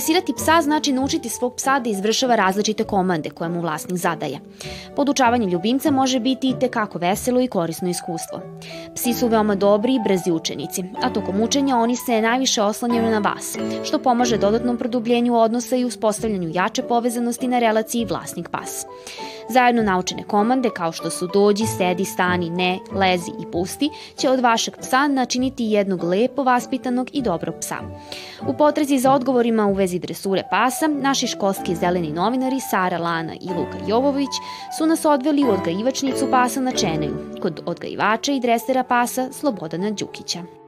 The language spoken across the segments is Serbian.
Dresirati psa znači naučiti svog psa da izvršava različite komande koje mu vlasnik zadaje. Podučavanje ljubimca može biti i tekako veselo i korisno iskustvo. Psi su veoma dobri i brzi učenici, a tokom učenja oni se najviše oslanjaju na vas, što pomaže dodatnom produbljenju odnosa i uspostavljanju jače povezanosti na relaciji vlasnik-pas. Zajedno naučene komande kao što su dođi, sedi, stani, ne, lezi i pusti će od vašeg psa načiniti jednog lepo vaspitanog i dobrog psa. U potrezi za odgovorima u vezi dresure pasa, naši školski zeleni novinari Sara Lana i Luka Jovović su nas odveli u odgajivačnicu pasa na Čeneju, kod odgajivača i dresera pasa Slobodana Đukića.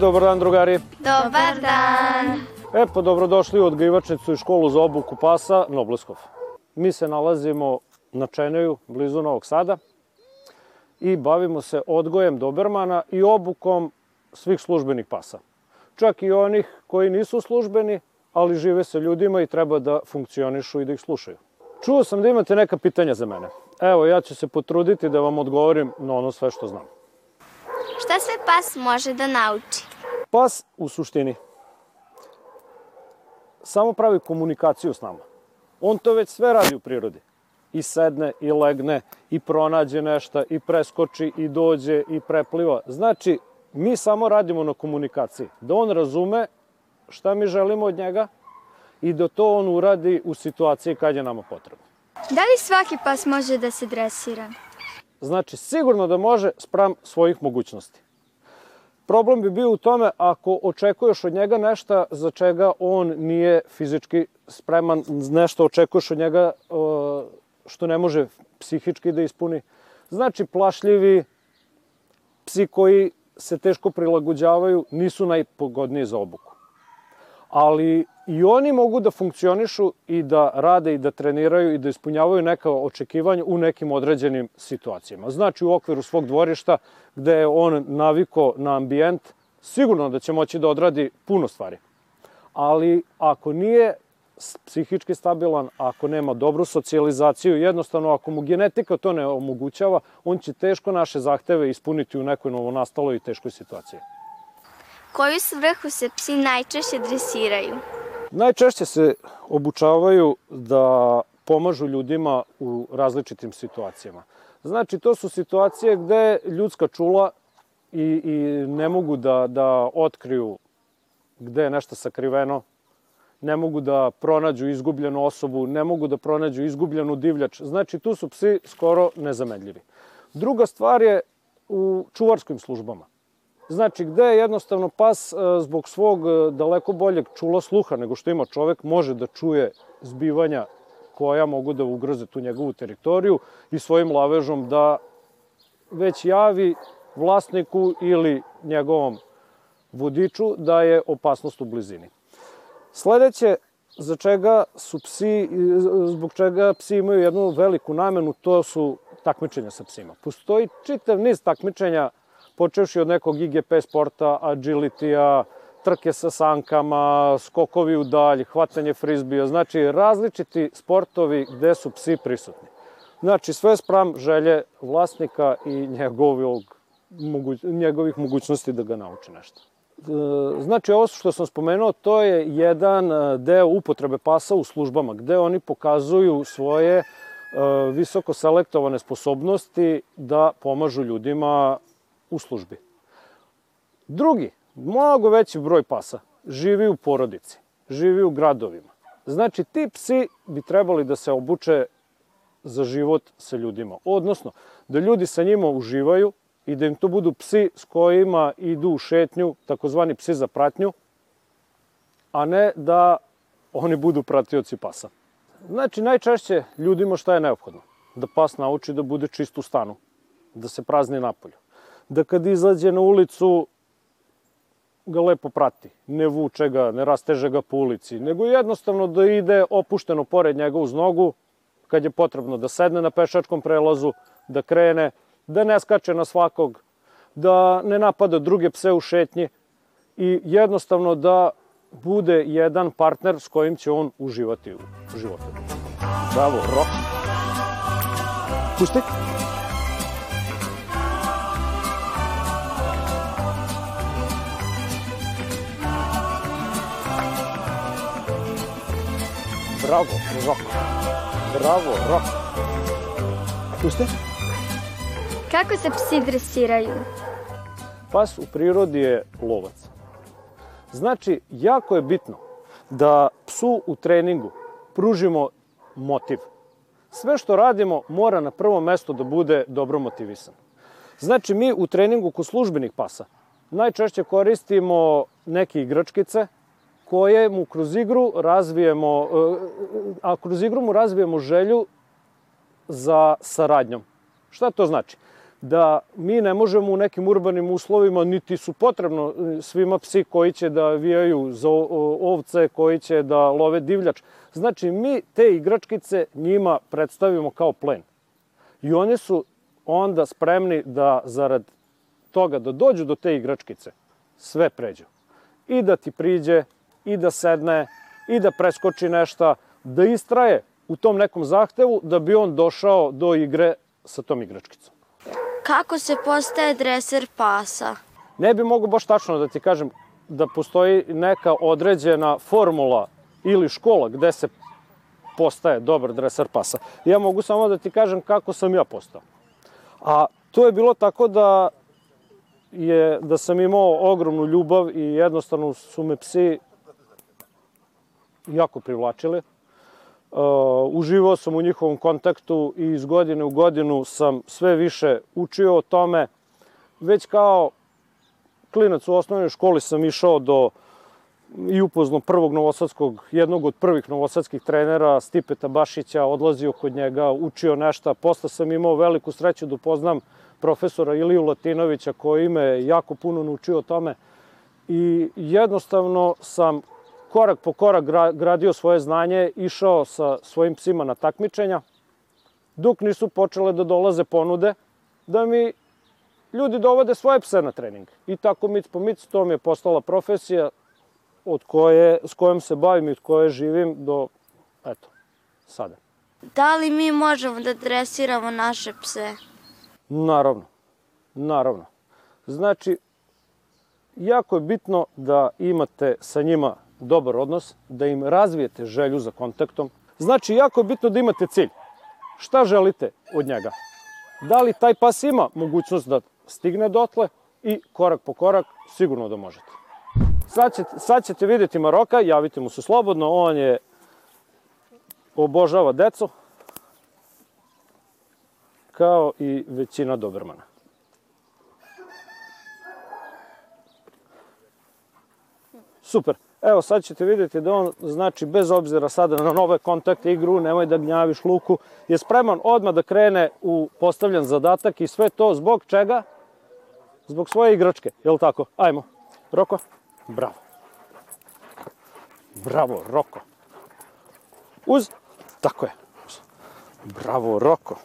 Dobar dan, drugari. Dobar dan. E, pa dobrodošli u odgajivačnicu i školu za obuku pasa Nobleskov. Mi se nalazimo na Čeneju, blizu Novog Sada i bavimo se odgojem Dobermana i obukom svih službenih pasa. Čak i onih koji nisu službeni, ali žive sa ljudima i treba da funkcionišu i da ih slušaju. Čuo sam da imate neka pitanja za mene. Evo, ja ću se potruditi da vam odgovorim na ono sve što znam. Šta sve pas može da nauči? Pas u suštini samo pravi komunikaciju s nama. On to već sve radi u prirodi. I sedne, i legne, i pronađe nešto, i preskoči, i dođe, i prepliva. Znači, mi samo radimo na komunikaciji. Da on razume šta mi želimo od njega i da to on uradi u situaciji kad je nama potrebno. Da li svaki pas može da se dresira? Znači, sigurno da može spram svojih mogućnosti. Problem bi bio u tome ako očekuješ od njega nešto za čega on nije fizički spreman, nešto očekuješ od njega što ne može psihički da ispuni. Znači, plašljivi psi koji se teško prilagođavaju nisu najpogodniji za obuku. Ali i oni mogu da funkcionišu i da rade i da treniraju i da ispunjavaju neka očekivanja u nekim određenim situacijama. Znači u okviru svog dvorišta gde je on naviko na ambijent, sigurno da će moći da odradi puno stvari. Ali ako nije psihički stabilan, ako nema dobru socijalizaciju, jednostavno ako mu genetika to ne omogućava, on će teško naše zahteve ispuniti u nekoj novonastaloj i teškoj situaciji. Koju svrhu se psi najčešće dresiraju? Najčešće se obučavaju da pomažu ljudima u različitim situacijama. Znači, to su situacije gde ljudska čula i, i ne mogu da, da otkriju gde je nešto sakriveno, ne mogu da pronađu izgubljenu osobu, ne mogu da pronađu izgubljenu divljač. Znači, tu su psi skoro nezamedljivi. Druga stvar je u čuvarskim službama. Znači, gde je jednostavno pas e, zbog svog e, daleko boljeg čula sluha nego što ima čovek, može da čuje zbivanja koja mogu da ugroze tu njegovu teritoriju i svojim lavežom da već javi vlasniku ili njegovom vodiču da je opasnost u blizini. Sledeće za čega su psi, zbog čega psi imaju jednu veliku namenu, to su takmičenja sa psima. Postoji čitav niz takmičenja počevši od nekog IGP sporta, agility-a, trke sa sankama, skokovi u dalj, hvatanje frizbija, znači različiti sportovi gde su psi prisutni. Znači sve spram želje vlasnika i njegovog, moguć, njegovih mogućnosti da ga nauči nešto. E, znači ovo što sam spomenuo, to je jedan e, deo upotrebe pasa u službama, gde oni pokazuju svoje e, visoko selektovane sposobnosti da pomažu ljudima u službi. Drugi, mnogo veći broj pasa živi u porodici, živi u gradovima. Znači, ti psi bi trebali da se obuče za život sa ljudima. Odnosno, da ljudi sa njima uživaju i da im to budu psi s kojima idu u šetnju, takozvani psi za pratnju, a ne da oni budu pratioci pasa. Znači, najčešće ljudima šta je neophodno? Da pas nauči da bude čist u stanu, da se prazni napolju, da kad izađe na ulicu ga lepo prati, ne vuče ga, ne rasteže ga po ulici, nego jednostavno da ide opušteno pored njega uz nogu, kad je potrebno da sedne na pešačkom prelazu, da krene, da ne skače na svakog, da ne napada druge pse u šetnji i jednostavno da bude jedan partner s kojim će on uživati u životu. Bravo, rok. Pusti. Bravo, rok. Bravo, rok. Pusti. Kako se psi dresiraju? Pas u prirodi je lovac. Znači, jako je bitno da psu u treningu pružimo motiv. Sve što radimo mora na prvo mesto da bude dobro motivisan. Znači, mi u treningu kod službenih pasa najčešće koristimo neke igračkice koje mu kroz igru razvijemo, e, a kroz igru mu razvijemo želju za saradnjom. Šta to znači? Da mi ne možemo u nekim urbanim uslovima, niti su potrebno e, svima psi koji će da vijaju za ovce, koji će da love divljač. Znači, mi te igračkice njima predstavimo kao plen. I one su onda spremni da zarad toga da dođu do te igračkice, sve pređu. I da ti priđe, i da sedne, i da preskoči nešto, da istraje u tom nekom zahtevu da bi on došao do igre sa tom igračkicom. Kako se postaje dreser pasa? Ne bi mogu baš tačno da ti kažem da postoji neka određena formula ili škola gde se postaje dobar dreser pasa. Ja mogu samo da ti kažem kako sam ja postao. A to je bilo tako da je da sam imao ogromnu ljubav i jednostavno su me psi jako privlačili. Uh, uživao sam u njihovom kontaktu i iz godine u godinu sam sve više učio o tome. Već kao klinac u osnovnoj školi sam išao do i upoznao prvog novosadskog, jednog od prvih novosadskih trenera, Stipeta Bašića, odlazio kod njega, učio nešto. Posle sam imao veliku sreću da upoznam profesora Iliju Latinovića koji me jako puno naučio o tome. I jednostavno sam korak po korak gradio svoje znanje, išao sa svojim psima na takmičenja, dok nisu počele da dolaze ponude da mi ljudi dovode svoje pse na trening. I tako mic po mic to mi je postala profesija od koje, s kojom se bavim i od koje živim do, eto, sada. Da li mi možemo da dresiramo naše pse? Naravno, naravno. Znači, jako je bitno da imate sa njima dobar odnos, da im razvijete želju za kontaktom. Znači, jako je bitno da imate cilj. Šta želite od njega? Da li taj pas ima mogućnost da stigne dotle i korak po korak sigurno da možete. Sad ćete, sad ćete videti Maroka, javite mu se slobodno, on je obožava decu, kao i većina Dobermana. Super. Evo sad ćete vidjeti da on, znači bez obzira sada na nove kontakte igru, nemoj da gnjaviš luku, je spreman odmah da krene u postavljan zadatak i sve to zbog čega? Zbog svoje igračke, je li tako? Ajmo. Roko, bravo. Bravo, Roko. Uz, tako je. Bravo, Roko.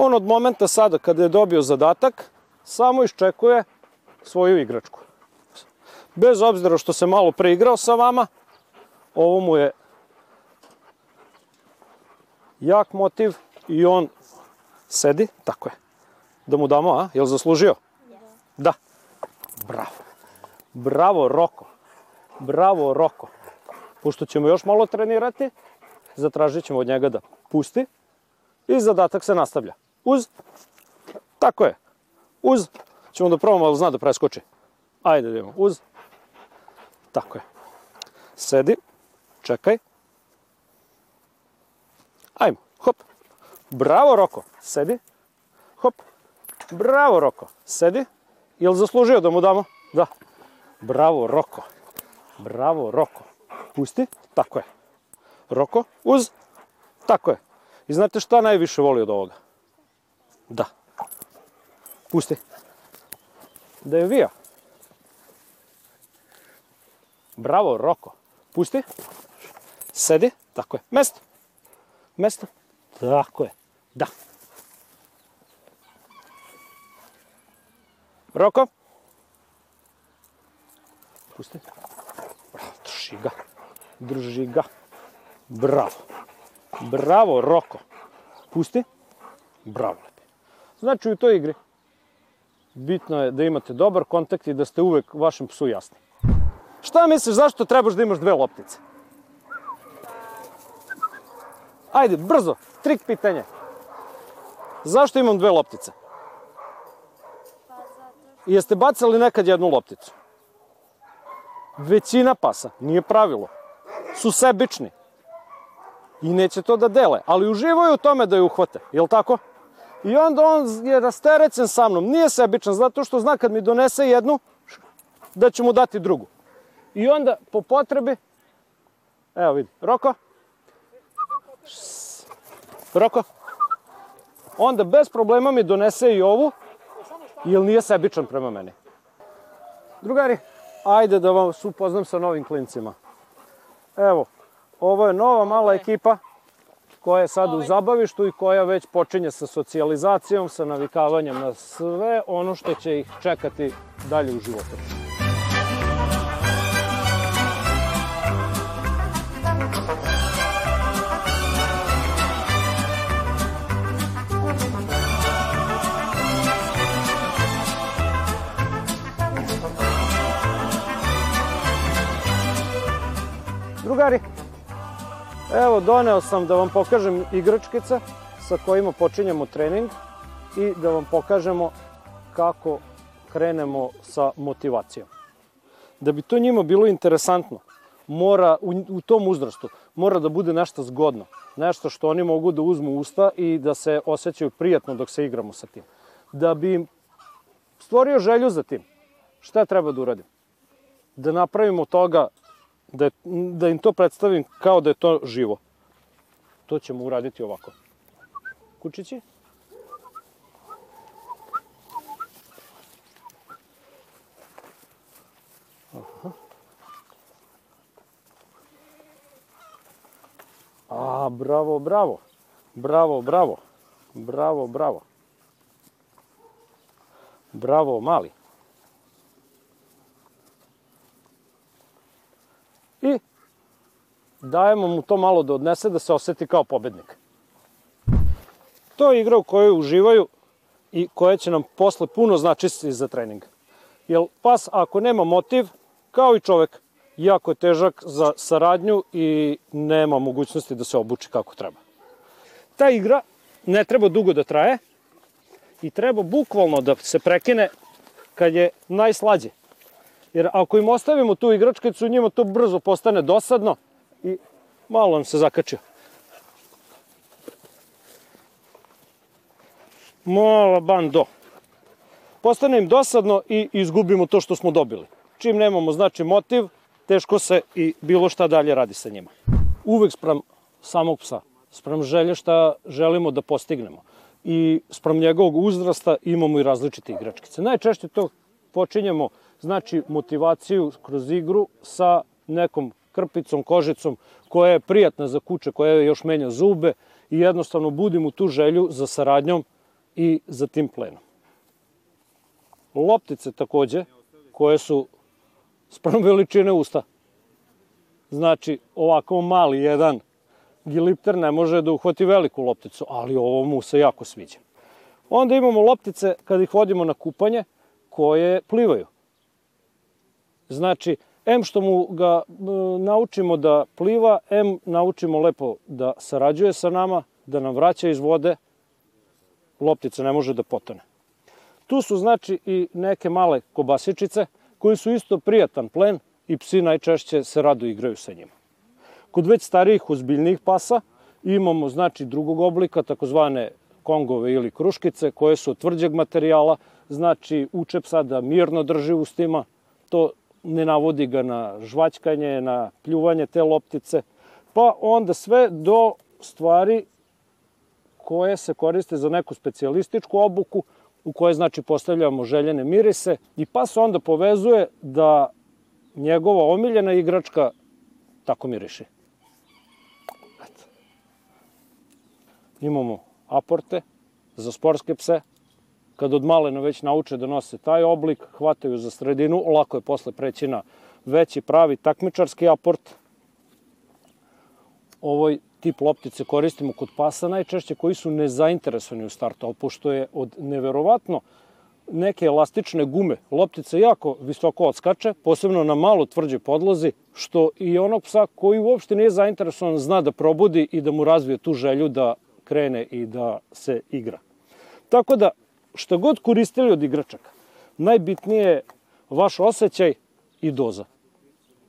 On od momenta sada kada je dobio zadatak, samo iščekuje svoju igračku. Bez obzira što se malo preigrao sa vama, ovo mu je jak motiv i on sedi, tako je. Da mu damo, a? Jel zaslužio? Da. Bravo. Bravo, Roko. Bravo, Roko. Pošto ćemo još malo trenirati, zatražit ćemo od njega da pusti i zadatak se nastavlja uz, tako je, uz, ćemo da probamo, ali zna da preskoči. Ajde da idemo, uz, tako je. Sedi, čekaj. Ajmo, hop. Bravo, Roko, sedi. Hop. Bravo, Roko, sedi. Jel zaslužio da mu damo? Da. Bravo, Roko. Bravo, Roko. Pusti, tako je. Roko, uz, tako je. I znate šta najviše voli od ovoga? Da. Pusti. Da je vija. Bravo, Roko. Pusti. Sedi. Tako je. Mesto. Mesto. Tako je. Da. Roko. Pusti. Bravo, drži ga. Drži ga. Bravo. Bravo, Roko. Pusti. Bravo. Znači u toj igri bitno je da imate dobar kontakt i da ste uvek vašem psu jasni. Šta misliš zašto trebaš da imaš dve loptice? Ajde, brzo, trik pitanje. Zašto imam dve loptice? Jeste bacali nekad jednu lopticu? Većina pasa, nije pravilo, su sebični. I neće to da dele, ali uživaju u tome da je uhvate, je li tako? I onda on je rasterecen sa mnom, nije sebičan, zato što zna kad mi donese jednu, da ću mu dati drugu. I onda, po potrebi, evo vidi, Roko, Roko, onda bez problema mi donese i ovu, jer nije sebičan prema meni. Drugari, ajde da vam upoznam sa novim klincima. Evo, ovo je nova mala ekipa koja je sad u zabavištu i koja već počinje sa socijalizacijom, sa navikavanjem na sve ono što će ih čekati dalje u životu. Drugari, evo doneo sam da vam pokažem igračkice sa kojima počinjemo trening i da vam pokažemo kako krenemo sa motivacijom. Da bi to njima bilo interesantno, mora u, u tom uzrastu mora da bude nešto zgodno, nešto što oni mogu da uzmu usta i da se osjećaju prijatno dok se igramo sa tim. Da bi stvorio želju za tim, šta treba da uradim? Da napravimo toga da, da im to predstavim kao da je to živo. To ćemo uraditi ovako. Kučići? Aha. A, bravo, bravo. Bravo, bravo. Bravo, bravo. Bravo, mali. Dajemo mu to malo da odnese da se oseti kao pobednik. To je igra u kojoj uživaju i koja će nam posle puno značiti za trening. Jer pas ako nema motiv, kao i čovek, jako je težak za saradnju i nema mogućnosti da se obuči kako treba. Ta igra ne treba dugo da traje i treba bukvalno da se prekine kad je najslađe. Jer ako im ostavimo tu igračkicu, njima to brzo postane dosadno i malo nam se zakačio. Mala bando. Postane im dosadno i izgubimo to što smo dobili. Čim nemamo znači motiv, teško se i bilo šta dalje radi sa njima. Uvek sprem samog psa, sprem želje šta želimo da postignemo i sprem njegovog uzrasta imamo i različite igračkice. Najčešće to počinjemo znači motivaciju kroz igru sa nekom krpicom, kožicom koja je prijatna za kuće, koja je još menja zube i jednostavno budim u tu želju za saradnjom i za tim plenom. Loptice takođe, koje su sprem veličine usta. Znači, ovako mali jedan gilipter ne može da uhvati veliku lopticu, ali ovo mu se jako sviđa. Onda imamo loptice kad ih vodimo na kupanje koje plivaju. Znači, M što mu ga e, naučimo da pliva, M naučimo lepo da sarađuje sa nama, da nam vraća iz vode, loptica ne može da potone. Tu su znači i neke male kobasičice koji su isto prijatan plen i psi najčešće se rado igraju sa njima. Kod već starijih ozbiljnih pasa imamo znači drugog oblika, takozvane kongove ili kruškice koje su od tvrđeg materijala, znači uče psa da mirno drži ustima, to ne navodi ga na žvaćkanje, na pljuvanje te loptice, pa onda sve do stvari koje se koriste za neku specijalističku obuku, u kojoj znači postavljamo željene mirise i pa se onda povezuje da njegova omiljena igračka tako miriše. Imamo aporte za sportske pse, kad od malena već nauče da nose taj oblik, hvataju za sredinu, lako je posle preći na veći pravi takmičarski aport. Ovoj tip loptice koristimo kod pasa najčešće koji su nezainteresovani u startu, ali pošto je od neverovatno neke elastične gume, loptica jako visoko odskače, posebno na malo tvrđoj podlozi, što i onog psa koji uopšte nije zainteresovan zna da probudi i da mu razvije tu želju da krene i da se igra. Tako da, šta god koristili od igračaka, najbitnije je vaš osjećaj i doza.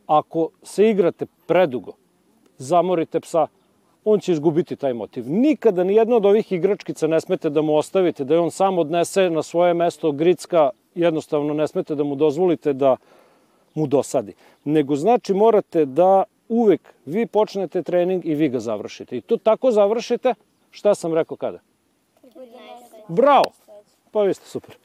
Ako se igrate predugo, zamorite psa, on će izgubiti taj motiv. Nikada ni jedna od ovih igračkica ne smete da mu ostavite, da je on sam odnese na svoje mesto gricka, jednostavno ne smete da mu dozvolite da mu dosadi. Nego znači morate da uvek vi počnete trening i vi ga završite. I to tako završite, šta sam rekao kada? Bravo! Pa vi ste super.